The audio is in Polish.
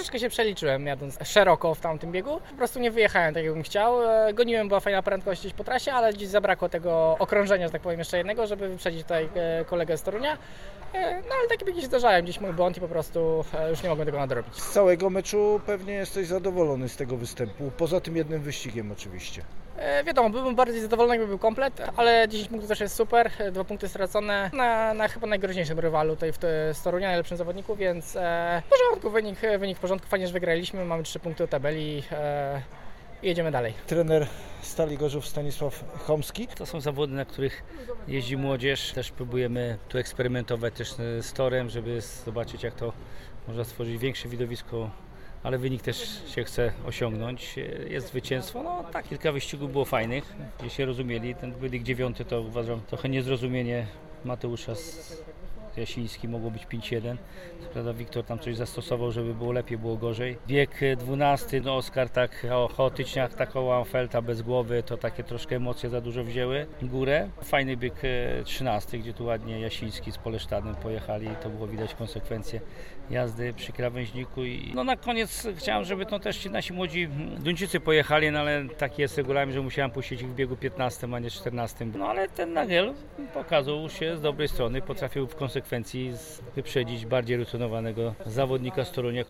troszeczkę się przeliczyłem jadąc szeroko w tamtym biegu. Po prostu nie wyjechałem tak jakbym chciał. E, Goniłem, była fajna prędkość gdzieś po trasie, ale gdzieś zabrakło tego okrążenia, że tak powiem, jeszcze jednego, żeby wyprzedzić tutaj e, kolegę z Torunia. E, No ale takie biegi się zdarzają, gdzieś mój błąd i po prostu już nie mogłem tego nadrobić. Z całego meczu pewnie jesteś zadowolony z tego występu, poza tym jednym wyścigiem oczywiście. E, Wiadomo, byłbym bardziej zadowolony, jakby był komplet, ale 10 punktów też jest super, e, dwa punkty stracone na, na chyba najgroźniejszym rywalu tutaj w te- z Torunia, najlepszym zawodniku, więc e, w porządku, wynik, wynik w porządku, fajnie, że wygraliśmy, mamy 3 punkty do tabeli e, i jedziemy dalej. Trener Stali Gorzów Stanisław Chomski. To są zawody, na których jeździ młodzież. Też próbujemy tu eksperymentować też e, z torem, żeby zobaczyć jak to można stworzyć większe widowisko, ale wynik też się chce osiągnąć. Jest zwycięstwo. No tak, kilka wyścigów było fajnych, gdzie się rozumieli. Ten wynik dziewiąty to uważam trochę niezrozumienie Mateusza z Jasiński mogło być 5-1. Co prawda Wiktor tam coś zastosował, żeby było lepiej, było gorzej. E, 12, no Oskar tak o, chaotycznie jak taką Amfelta bez głowy, to takie troszkę emocje za dużo wzięły górę. Fajny bieg e, 13, gdzie tu ładnie Jasiński z Polesztadem pojechali i to było widać konsekwencje jazdy przy krawężniku. I no na koniec chciałem, żeby to też ci nasi młodzi Duńczycy pojechali, no ale taki jest regulamin, że musiałem puścić ich w biegu 15, a nie 14. No ale ten Nagel pokazał się z dobrej strony, potrafił w konsekwencji z- wyprzedzić bardziej rutynowanego zawodnika z Torunia.